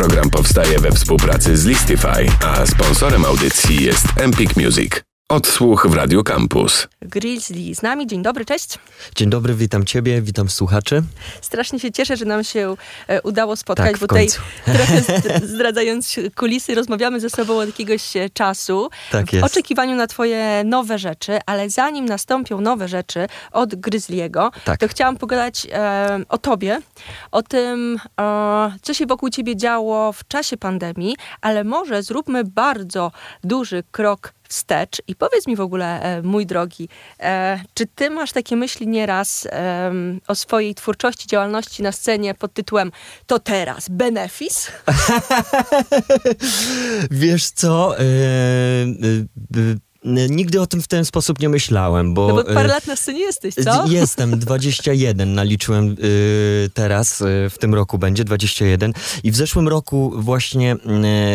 Program powstaje we współpracy z Listify, a sponsorem audycji jest Empik Music. Odsłuch w Radio Campus. Grizzly z nami. Dzień dobry, cześć. Dzień dobry, witam Ciebie, witam słuchaczy. Strasznie się cieszę, że nam się e, udało spotkać, Tak, w bo tutaj trochę zd- zdradzając kulisy, rozmawiamy ze sobą od jakiegoś e, czasu. Tak W jest. oczekiwaniu na Twoje nowe rzeczy, ale zanim nastąpią nowe rzeczy od Grizzliego, Tak. to chciałam pogadać e, o Tobie, o tym, e, co się wokół Ciebie działo w czasie pandemii, ale może zróbmy bardzo duży krok wstecz i powiedz mi w ogóle, e, mój drogi, e, czy ty masz takie myśli nieraz em, o swojej twórczości, działalności na scenie pod tytułem To teraz, benefis? Wiesz co, e, e, e, nigdy o tym w ten sposób nie myślałem, bo... No bo parę e, lat na scenie jesteś, co? Jestem, 21 naliczyłem y, teraz, y, w tym roku będzie 21 i w zeszłym roku właśnie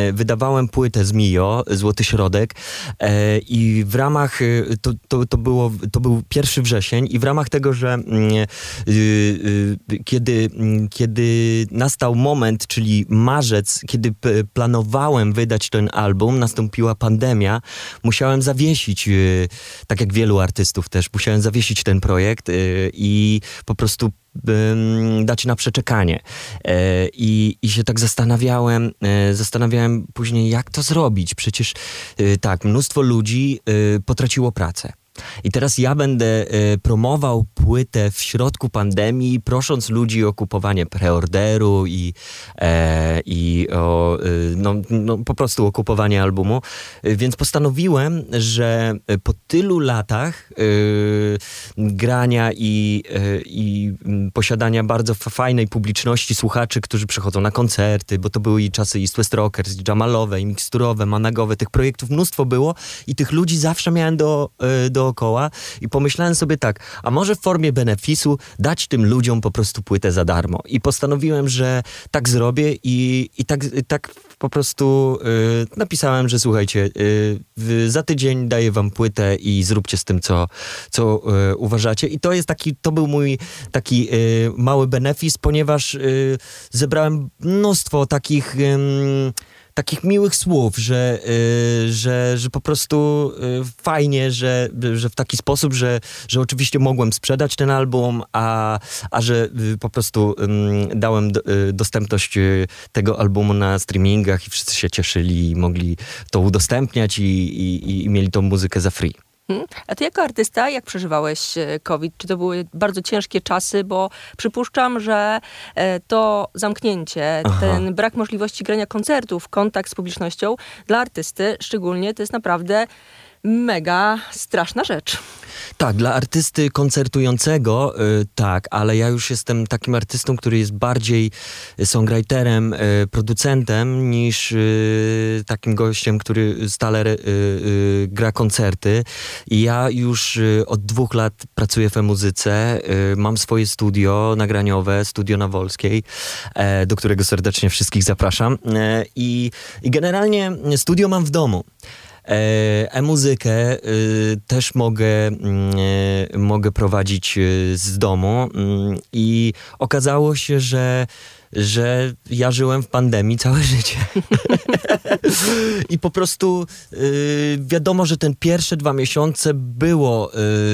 y, wydawałem płytę z Mio, Złoty Środek e, i w ramach, y, to, to, to, było, to był pierwszy wrzesień i w ramach tego, że mm, y, y, kiedy, mm, kiedy nastał moment, czyli marzec, kiedy planowałem wydać ten album, nastąpiła pandemia, musiałem zawiesić, y, tak jak wielu artystów też, musiałem zawiesić ten projekt y, i po prostu dać na przeczekanie. E, I, I się tak zastanawiałem, e, zastanawiałem później, jak to zrobić. Przecież y, tak, mnóstwo ludzi potraciło pracę. I teraz ja będę e, promował płytę w środku pandemii, prosząc ludzi o kupowanie preorderu i, e, i o, e, no, no, po prostu o kupowanie albumu. E, Więc postanowiłem, że po tylu latach e, grania i, i posiadania bardzo fajnej publiczności słuchaczy, którzy przychodzą na koncerty, bo to były i czasy East West Rockers, jamalowe, i miksturowe, managowe, tych projektów mnóstwo było i tych ludzi zawsze miałem do, e, dookoła i pomyślałem sobie tak, a może w formie benefisu dać tym ludziom po prostu płytę za darmo i postanowiłem, że tak zrobię i, i tak, tak po prostu e, napisałem, że słuchajcie, w, za tydzień daję wam płytę i zróbcie z tym, co, co e, uważacie. I to jest taki, to był mój taki mały benefis, ponieważ zebrałem mnóstwo takich... takich miłych słów, że, y, że, że po prostu y, fajnie, że, że w taki sposób, że, że oczywiście mogłem sprzedać ten album, a, a że y, po prostu dałem y, dostępność y, tego albumu na streamingach i wszyscy się cieszyli i mogli to udostępniać i, i, i mieli tą muzykę za free. Hmm? A ty jako artysta, jak przeżywałeś e, COVID? Czy to były bardzo ciężkie czasy? Bo przypuszczam, że e, to zamknięcie, Aha. ten brak możliwości grania koncertów, kontakt z publicznością dla artysty szczególnie to jest naprawdę mega straszna rzecz. Tak, dla artysty koncertującego y, tak, ale ja już jestem takim artystą, który jest bardziej songwriterem, y, producentem niż y, takim gościem, który stale y, y, gra koncerty. I ja już y, od dwóch lat pracuję w muzyce, mam swoje studio nagraniowe, studio na Wolskiej, e, do którego serdecznie wszystkich zapraszam. E, I generalnie studio mam w domu. E, E-muzykę y, też mogę, mm, e, mogę prowadzić y, z domu mm, i okazało się, że, że ja żyłem w pandemii całe życie. I po prostu y, wiadomo, że ten pierwsze dwa miesiące było,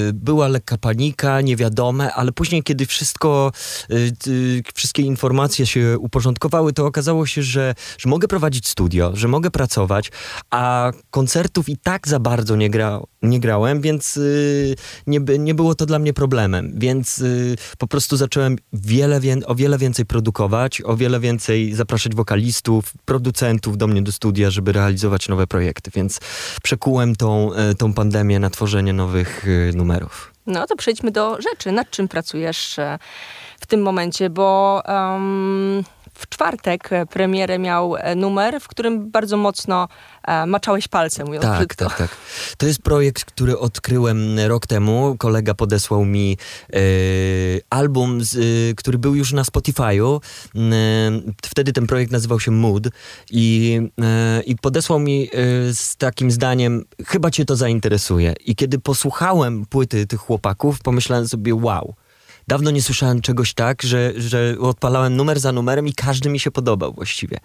y, była lekka panika, niewiadome, ale później, kiedy wszystko, y, y, wszystkie informacje się uporządkowały, to okazało się, że, że mogę prowadzić studio, że mogę pracować, a koncertów i tak za bardzo nie, gra, nie grałem, więc y, nie, nie było to dla mnie problemem. Więc y, po prostu zacząłem wiele, wię- o wiele więcej produkować, o wiele więcej zapraszać wokalistów, producentów do mnie do studia, żeby realizować nowe projekty. Więc przekułem tą, y, tą pandemię na tworzenie nowych y, numerów. No to przejdźmy do rzeczy. Nad czym pracujesz e, w tym momencie? Bo em, w czwartek e, premierę miał e, numer, w którym bardzo mocno e, maczałeś palce, mówiąc Tak, brzydko. tak, tak. To jest projekt, który odkryłem rok temu. Kolega podesłał mi e, album, z, e, który był już na Spotify'u. E, wtedy ten projekt nazywał się Mood i, e, i podesłał mi e, z takim zdaniem, chyba cię to zainteresuje. I kiedy posłuchałem płyty tych chłopaków, pomyślałem sobie, wow, dawno nie słyszałem czegoś tak, że, że odpalałem numer za numerem i każdy mi się podobał właściwie.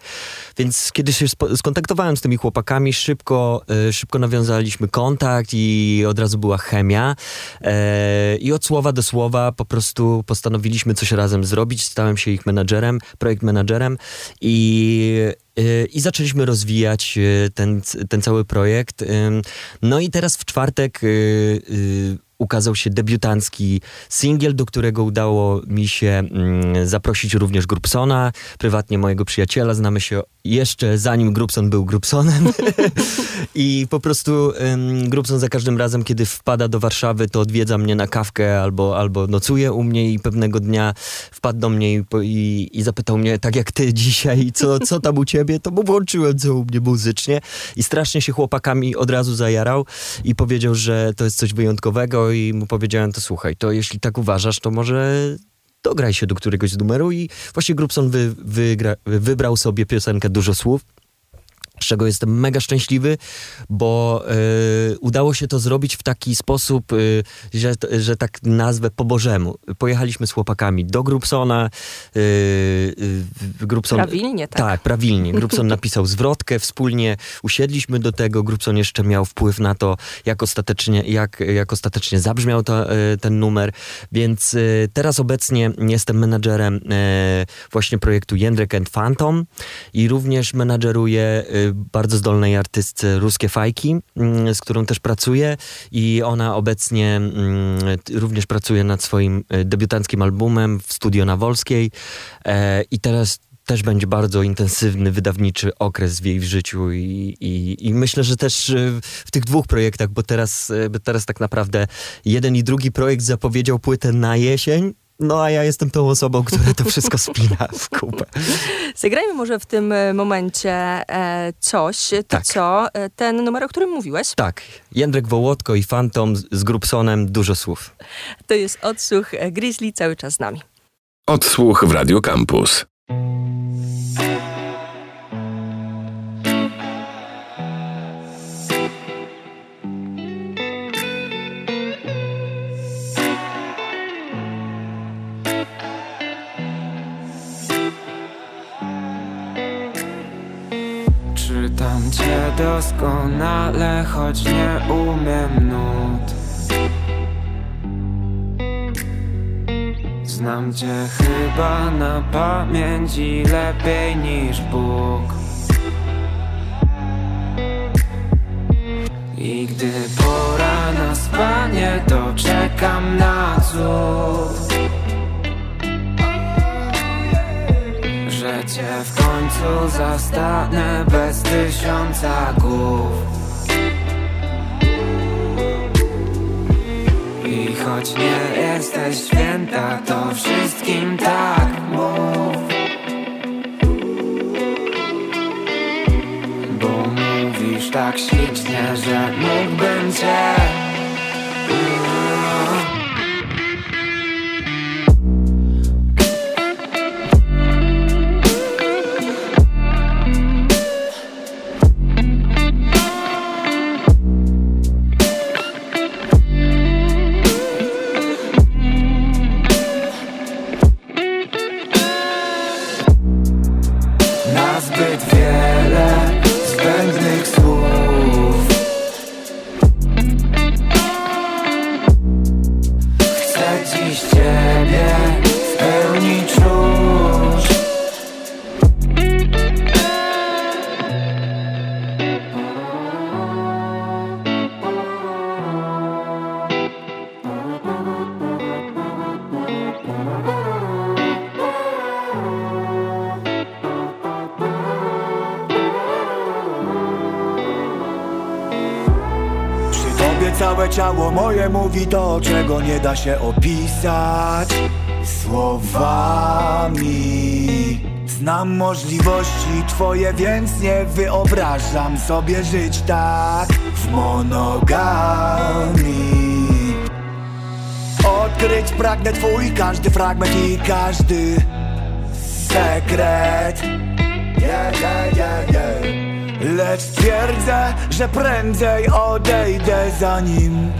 Więc kiedy się skontaktowałem z tymi chłopakami, szybko, e, szybko nawiązaliśmy kontakt i od razu była chemia. E, I od słowa do słowa po prostu postanowiliśmy coś razem zrobić. Stałem się ich menadżerem, projekt menadżerem i Y, i zaczęliśmy rozwijać ten, ten cały projekt. No i teraz w czwartek ukazał się debiutancki singiel, do którego udało mi się mm, zaprosić również Grupsona, prywatnie mojego przyjaciela. Znamy się jeszcze zanim Grupson był Grupsonem. I po prostu um, Grupson za każdym razem, kiedy wpada do Warszawy, to odwiedza mnie na kawkę albo, albo nocuje u mnie i pewnego dnia wpadł do mnie i, i, i zapytał mnie, tak jak ty dzisiaj, co, co tam u ciebie? To mu włączyłem co u mnie muzycznie i strasznie się chłopakami od razu zajarał i powiedział, że to jest coś wyjątkowego i mu powiedziałem, to słuchaj, to jeśli tak uważasz, to może dograj się do któregoś z numeru i właśnie Grubson wy, wygra, wybrał sobie piosenkę Dużo Słów z czego jestem mega szczęśliwy, bo y, udało się to zrobić w taki sposób, y, że, że tak nazwę po Bożemu. Pojechaliśmy z chłopakami do Grubsona. Y, Grubson, prawilnie, tak. Tak, prawilnie. Grubson napisał zwrotkę, wspólnie usiedliśmy do tego. Grubson jeszcze miał wpływ na to, jak ostatecznie, jak, jak ostatecznie zabrzmiał to, ten numer. Więc teraz obecnie jestem menadżerem właśnie projektu Jędrek and Phantom i również menadżeruję bardzo zdolnej artystce Ruskie Fajki, mm, z którą też pracuję i ona obecnie mm, również pracuje nad swoim e, debiutanckim albumem w studio na Wolskiej e, i teraz też będzie bardzo intensywny, wydawniczy okres w jej życiu i, i, i, myślę, że też e, w tych dwóch projektach, bo teraz, bo teraz tak naprawdę jeden i drugi projekt zapowiedział płytę na jesień, no a ja jestem tą osobą, która to wszystko spina w kupę. Zagrajmy może w tym e, momencie e, coś, to tak. co, e, ten numer, o którym mówiłeś? Tak, Jędrek Wołodko i Fantom z Grupsonem, dużo słów. To jest odsłuch e, Grizzly cały czas z nami. Odsłuch w Radio Campus. Cię doskonale, choć nie umiem nut. Znam cię chyba na pamięć lepiej niż Bóg. I gdy pora na spanie, to czekam na cud cię w końcu zastanę bez tysiąca głów. I choć nie jesteś święta, to wszystkim tak mów. Bo mówisz tak ślicznie, że mógłbym cię mówi to, czego nie da się opisać słowami. Znam możliwości twoje, więc nie wyobrażam sobie żyć tak w monogami. Odkryć pragnę twój każdy fragment i każdy sekret. Yeah, yeah, yeah, yeah. Lecz twierdzę, że prędzej odejdę zanim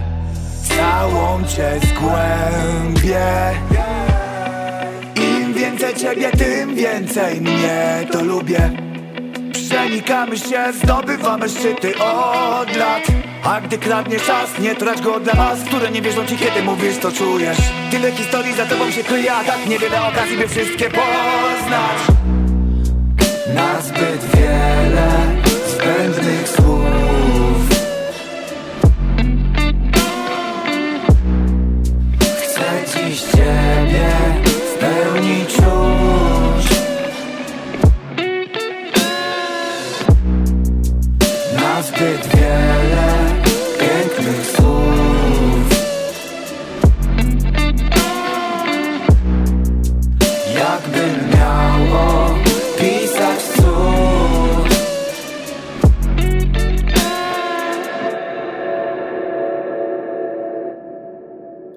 całą cię zgłębię. Więcej ciebie, tym więcej mnie to lubię. Przenikamy się, zdobywamy szczyty od lat. A gdy kradnie czas, nie trać go dla nas Które nie wierzą ci, kiedy mówisz, to czujesz. Tyle historii za tobą się kryje, a tak niewiele okazji, by wszystkie poznać. Nazbyt wiele dziś Ciebie w pełni czuć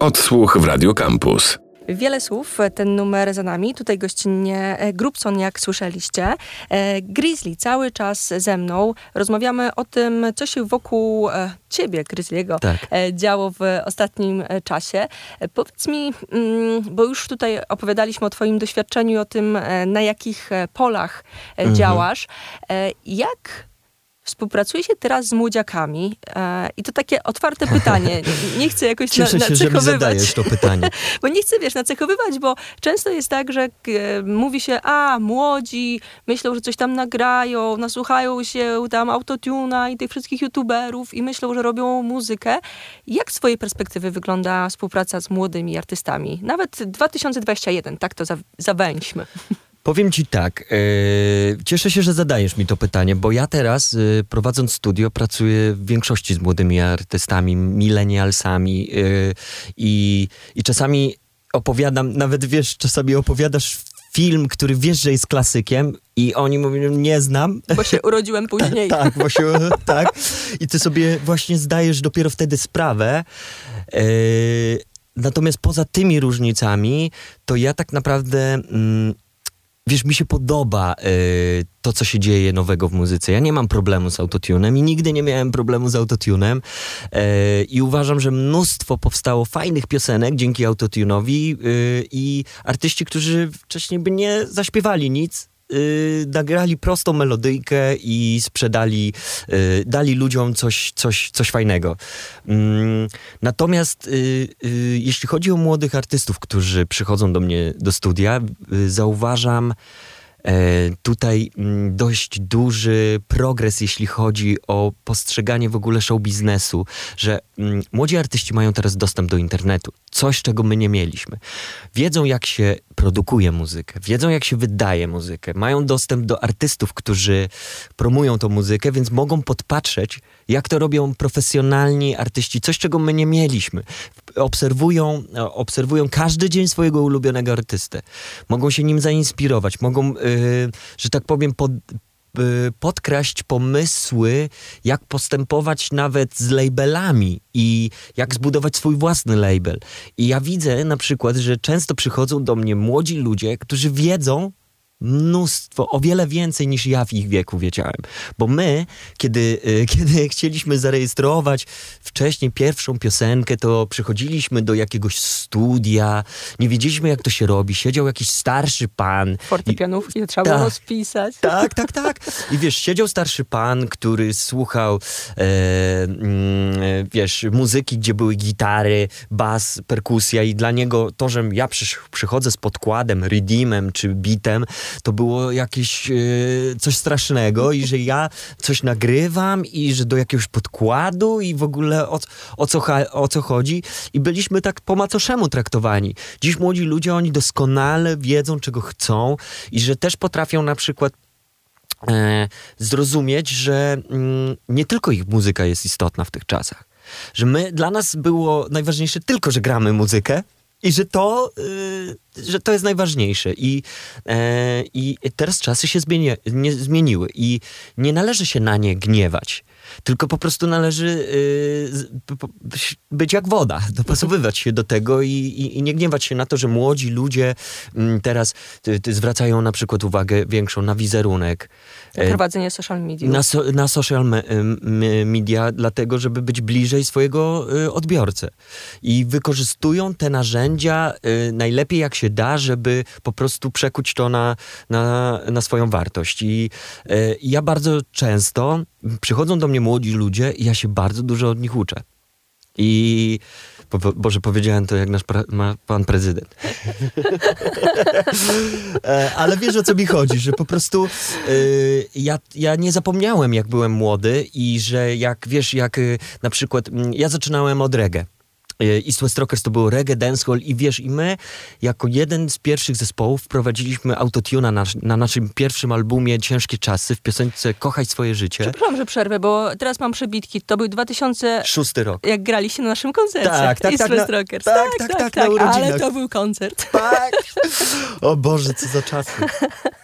Odsłuch w Radio Campus. Wiele słów, e, ten numer za nami. Tutaj gościnnie e, Grubson, jak słyszeliście. E, Grizzly cały czas ze mną. Rozmawiamy o tym, co się wokół ciebie, Grizzliego, Tak. działo w ostatnim czasie. Powiedz mi, mm, bo już tutaj opowiadaliśmy o twoim doświadczeniu i o tym, na jakich polach e, działasz. Jak współpracuje się teraz z młodziakami? E, I to takie otwarte pytanie. Nie- Nie chcę jakoś Cieszę na, się, nacechowywać. zadajesz to pytanie. Bo nie chcę, wiesz, nacechowywać, bo często jest tak, że e, mówi się, a młodzi myślą, że coś tam nagrają, nasłuchają się tam autotuna i tych wszystkich youtuberów i myślą, że robią muzykę. Jak z twojej perspektywy wygląda współpraca z młodymi artystami? Nawet 2021, tak to za, zawęźmy. Powiem ci tak, e, cieszę się, że zadajesz mi to pytanie, bo ja teraz, e, prowadząc studio, pracuję w większości z młodymi artystami, millennialsami e, i, i czasami opowiadam, nawet wiesz, czasami opowiadasz film, który wiesz, że jest klasykiem i oni mówią, nie znam, Bo się urodziłem później. tak, właśnie, tak. I ty sobie właśnie zdajesz dopiero wtedy sprawę. Natomiast poza tymi różnicami, to ja tak naprawdę. Mm, Wiesz, mi się podoba e, to, co się dzieje nowego w muzyce. Ja nie mam problemu z autotunem i nigdy nie miałem problemu z autotunem. E, I uważam, że mnóstwo powstało fajnych piosenek dzięki autotunowi e, i artyści, którzy wcześniej by nie zaśpiewali nic, y, nagrali prostą melodyjkę i sprzedali, y, dali ludziom coś, coś, coś fajnego. Mm, natomiast y, y, jeśli chodzi o młodych artystów, którzy przychodzą do mnie do studia, y, zauważam tutaj mm, dość duży progres, jeśli chodzi o postrzeganie w ogóle show biznesu, że mm, młodzi artyści mają teraz dostęp do internetu, coś czego my nie mieliśmy. Wiedzą jak się produkuje muzykę, wiedzą jak się wydaje muzykę, mają dostęp do artystów, którzy promują tą muzykę, więc mogą podpatrzeć, jak to robią profesjonalni artyści, coś czego my nie mieliśmy. Obserwują, e, obserwują każdy dzień swojego ulubionego artystę. Mogą się nim zainspirować, mogą, yy, że tak powiem, pod, y, podkraść pomysły, jak postępować nawet z labelami i jak zbudować swój własny label. I ja widzę na przykład, że często przychodzą do mnie młodzi ludzie, którzy wiedzą mnóstwo, o wiele więcej niż ja w ich wieku wiedziałem. Bo my, kiedy, y, kiedy chcieliśmy zarejestrować wcześniej pierwszą piosenkę, to przychodziliśmy do jakiegoś studia, nie wiedzieliśmy jak to się robi, siedział jakiś starszy pan. i- Fortepianówki trzeba było Tak. rozpisać. tak, tak, tak. I wiesz, siedział starszy pan, który słuchał, e, mm, e, wiesz, muzyki, gdzie były gitary, bas, perkusja i dla niego to, że ja przychodzę z podkładem, redeemem czy bitem, to było jakieś e, coś strasznego i że ja coś nagrywam i że do jakiegoś podkładu i w ogóle o, o, co, o co chodzi. I byliśmy tak po macoszemu traktowani. Dziś młodzi ludzie, oni doskonale wiedzą, czego chcą i że też potrafią na przykład e, zrozumieć, że mm, nie tylko ich muzyka jest istotna w tych czasach. Że my, dla nas było najważniejsze tylko, że gramy muzykę i że to, y, że to jest najważniejsze. I, e, I teraz czasy się nie, zmieniły i nie należy się na nie gniewać. Tylko po prostu należy y, być jak woda, dopasowywać się do tego i, i, i nie gniewać się na to, że młodzi ludzie mm, teraz y, y, zwracają na przykład uwagę większą na wizerunek. e, Prowadzenie social media. na, so, na social me, media, dlatego żeby być bliżej swojego y, odbiorcy. I wykorzystują te narzędzia y, najlepiej jak się da, żeby po prostu przekuć to na, na, na swoją wartość. I y, ja bardzo często przychodzą do mnie młodzi ludzie i ja się bardzo dużo od nich uczę. I po- Boże, powiedziałem to jak nasz pra, ma, pan prezydent. E, Ale wiesz o co mi chodzi, że po prostu y, ja, ja nie zapomniałem jak byłem młody i że jak wiesz, jak y, na przykład mm, ja zaczynałem od reggae. Y, East West Rockers to było reggae, dancehall i wiesz, i my jako jeden z pierwszych zespołów wprowadziliśmy autotuna na, na naszym pierwszym albumie Ciężkie Czasy w piosence Kochaj swoje życie. Przepraszam, że przerwę, bo teraz mam przebitki. To był 2000... Szósty rok. Jak graliście na naszym koncercie. Tak, tak, East tak, West na- Rockers. tak, tak, tak, na urodzinach. Ale to był koncert. Tak! O Boże, co za czasy.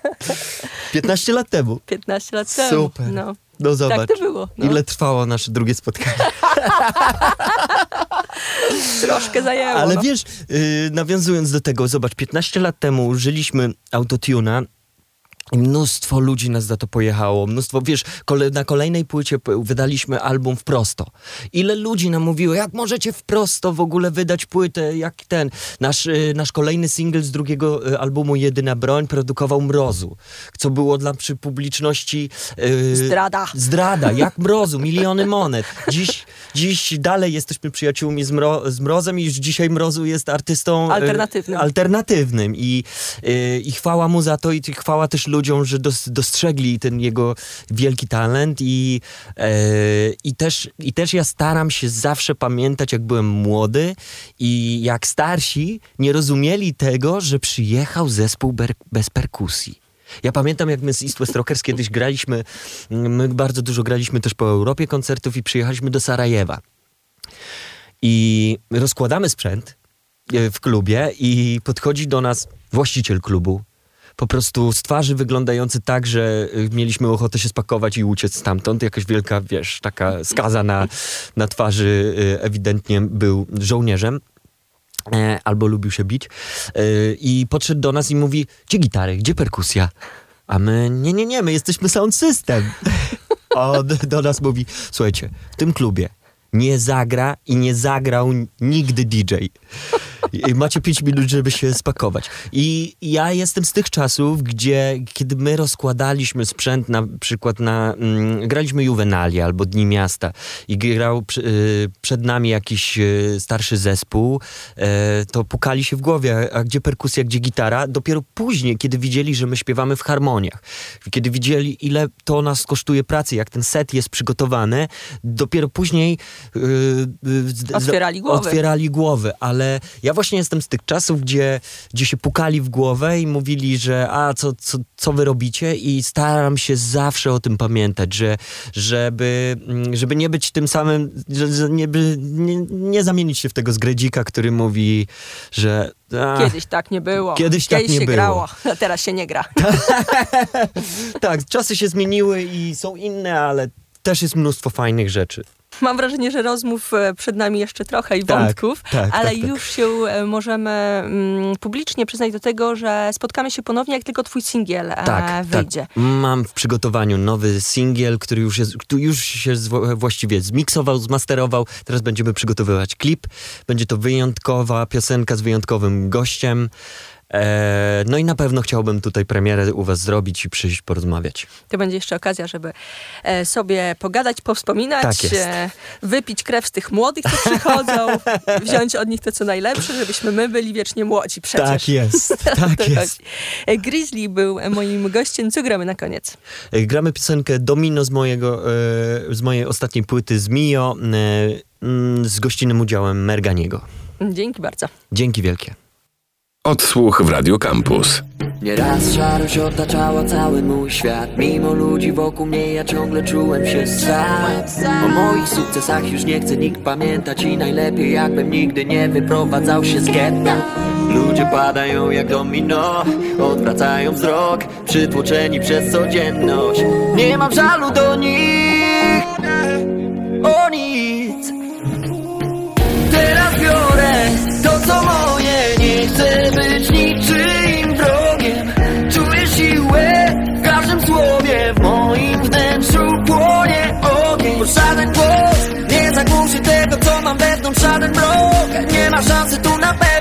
15 lat temu. 15 lat temu. Super. No. No zobacz. Tak to było. No. Ile trwało nasze drugie spotkanie. Troszkę zajęło. Ale no. wiesz, yy, nawiązując do tego, zobacz, 15 lat temu użyliśmy autotuna mnóstwo ludzi nas za to pojechało. Mnóstwo, wiesz, kole, na kolejnej płycie wydaliśmy album wprosto. Ile ludzi nam mówiło, jak możecie wprosto w ogóle wydać płytę, jak ten. Nasz, y, nasz kolejny single z drugiego y, albumu Jedyna Broń produkował Mrozu, co było dla przy publiczności... y, Zdrada. Zdrada, jak Mrozu, miliony monet. Dziś, dziś dalej jesteśmy przyjaciółmi z, mro, z Mrozem i już dzisiaj Mrozu jest artystą... Alternatywnym. alternatywnym i, i chwała mu za to i chwała też ludziom, że dos, dostrzegli ten jego wielki talent i, e, i, też, i też ja staram się zawsze pamiętać, jak byłem młody i jak starsi nie rozumieli tego, że przyjechał zespół ber, bez perkusji. Ja pamiętam, jak my z East West Rockers kiedyś graliśmy, my bardzo dużo graliśmy też po Europie koncertów i przyjechaliśmy do Sarajewa. I rozkładamy sprzęt e, w klubie i podchodzi do nas właściciel klubu. Po prostu z twarzy wyglądający tak, że y, mieliśmy ochotę się spakować i uciec stamtąd. Jakaś wielka, wiesz, taka skaza na, na twarzy y, ewidentnie był żołnierzem. E, albo lubił się bić. E, I podszedł do nas i mówi, gdzie gitary, gdzie perkusja? A my, nie, nie, nie, my jesteśmy sound system. On do nas mówi, słuchajcie, w tym klubie nie zagra i nie zagrał nigdy DJ. Macie 5 minut, żeby się spakować. I ja jestem z tych czasów, gdzie kiedy my rozkładaliśmy sprzęt na przykład na... Mm, graliśmy Juvenalia albo Dni Miasta i grał y, przed nami jakiś y, starszy zespół, e, to pukali się w głowie, a gdzie perkusja, gdzie gitara? Dopiero później, kiedy widzieli, że my śpiewamy w harmoniach, kiedy widzieli, ile to nas kosztuje pracy, jak ten set jest przygotowany, dopiero później y, y, Otwierali głowy. Otwierali głowy, ale ja właśnie jestem z tych czasów, gdzie, gdzie się pukali w głowę i mówili, że a co, co, co wy robicie i staram się zawsze o tym pamiętać, że żeby, mm, żeby nie być tym samym, że, nie, nie, nie zamienić się w tego zgredzika, który mówi, że a, Kiedyś tak nie było. Kiedyś tak nie się było. grało, a teraz się nie gra. tak, czasy się zmieniły i są inne, ale też jest mnóstwo fajnych rzeczy. Mam wrażenie, że rozmów e, przed nami jeszcze trochę i Tak, wątków, tak, ale tak, tak. już się e, możemy mm, publicznie przyznać do tego, że spotkamy się ponownie, jak tylko twój singiel e, Tak, wyjdzie. tak. Mam w przygotowaniu nowy singiel, który już, jest, który już się właściwie zmiksował, zmasterował. Teraz będziemy przygotowywać klip. Będzie to wyjątkowa piosenka z wyjątkowym gościem. E, no i na pewno chciałbym tutaj premierę u was zrobić i przyjść porozmawiać. To będzie jeszcze okazja, żeby e, sobie pogadać, powspominać, Tak e, wypić krew z tych młodych, co przychodzą, wziąć od nich to, co najlepsze, żebyśmy my byli wiecznie młodzi przecież. Tak jest, tak jest. chodzi. Grizzly był moim gościem. Co gramy na koniec? Gramy piosenkę Domino z, mojego, z mojej ostatniej płyty z Mio mm, z gościnnym udziałem Merganiego. Dzięki bardzo. Dzięki wielkie. Odsłuch w Radio Campus. Nieraz szarość otaczała cały mój świat. Mimo ludzi wokół mnie ja ciągle czułem się sam O moich sukcesach już nie chce nikt pamiętać I najlepiej jakbym nigdy nie wyprowadzał się z getta. Ludzie padają jak domino Odwracają wzrok Przytłoczeni przez codzienność. Nie mam żalu do nich O nic. Teraz biorę to co mogę Chcę być niczym wrogiem. Czuję siłę w każdym słowie. W moim wnętrzu płonie ogień. Bo żaden głos nie zagłuszy tego, co mam wewnątrz. Żaden mrok. Nie ma szansy tu na pewno.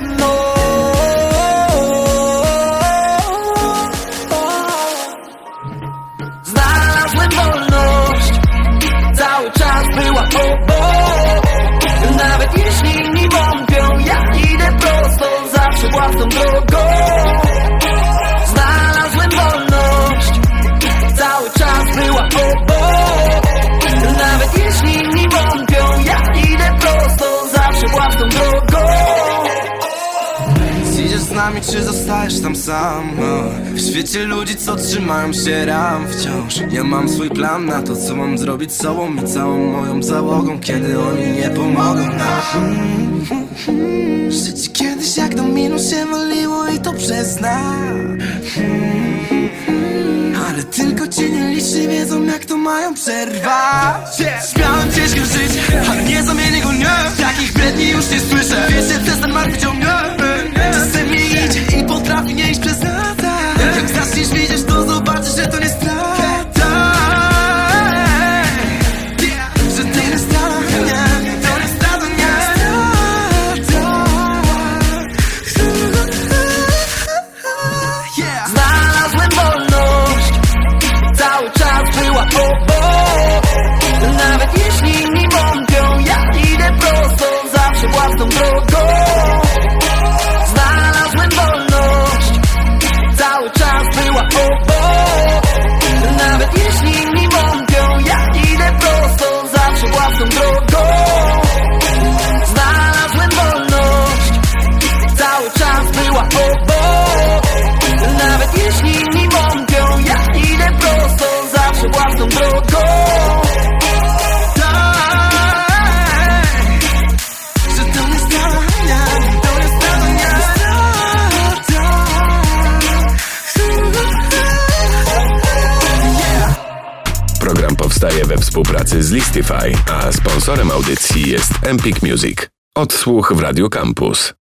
Zostajesz tam sam? O, W świecie ludzi, co trzymają się ram wciąż. Ja mam swój plan na to, co mam zrobić z sobą I całą moją załogą, kiedy oni nie pomogą nam. Życie kiedyś jak domino się waliło i to przez nas. Ale tylko ci nie liczni wiedzą jak to mają przerwać. Śmiałem ciężkim żyć, ale nie zamienię go nie. Takich bredni już nie słyszę. Wiesz, że przestań martwić o mnie potrafi nie iść przez lata. Jak zaczniesz widzieć to zobaczysz, że to nie strata z Listify, a sponsorem audycji jest Empik Music. Odsłuch w Radio Campus.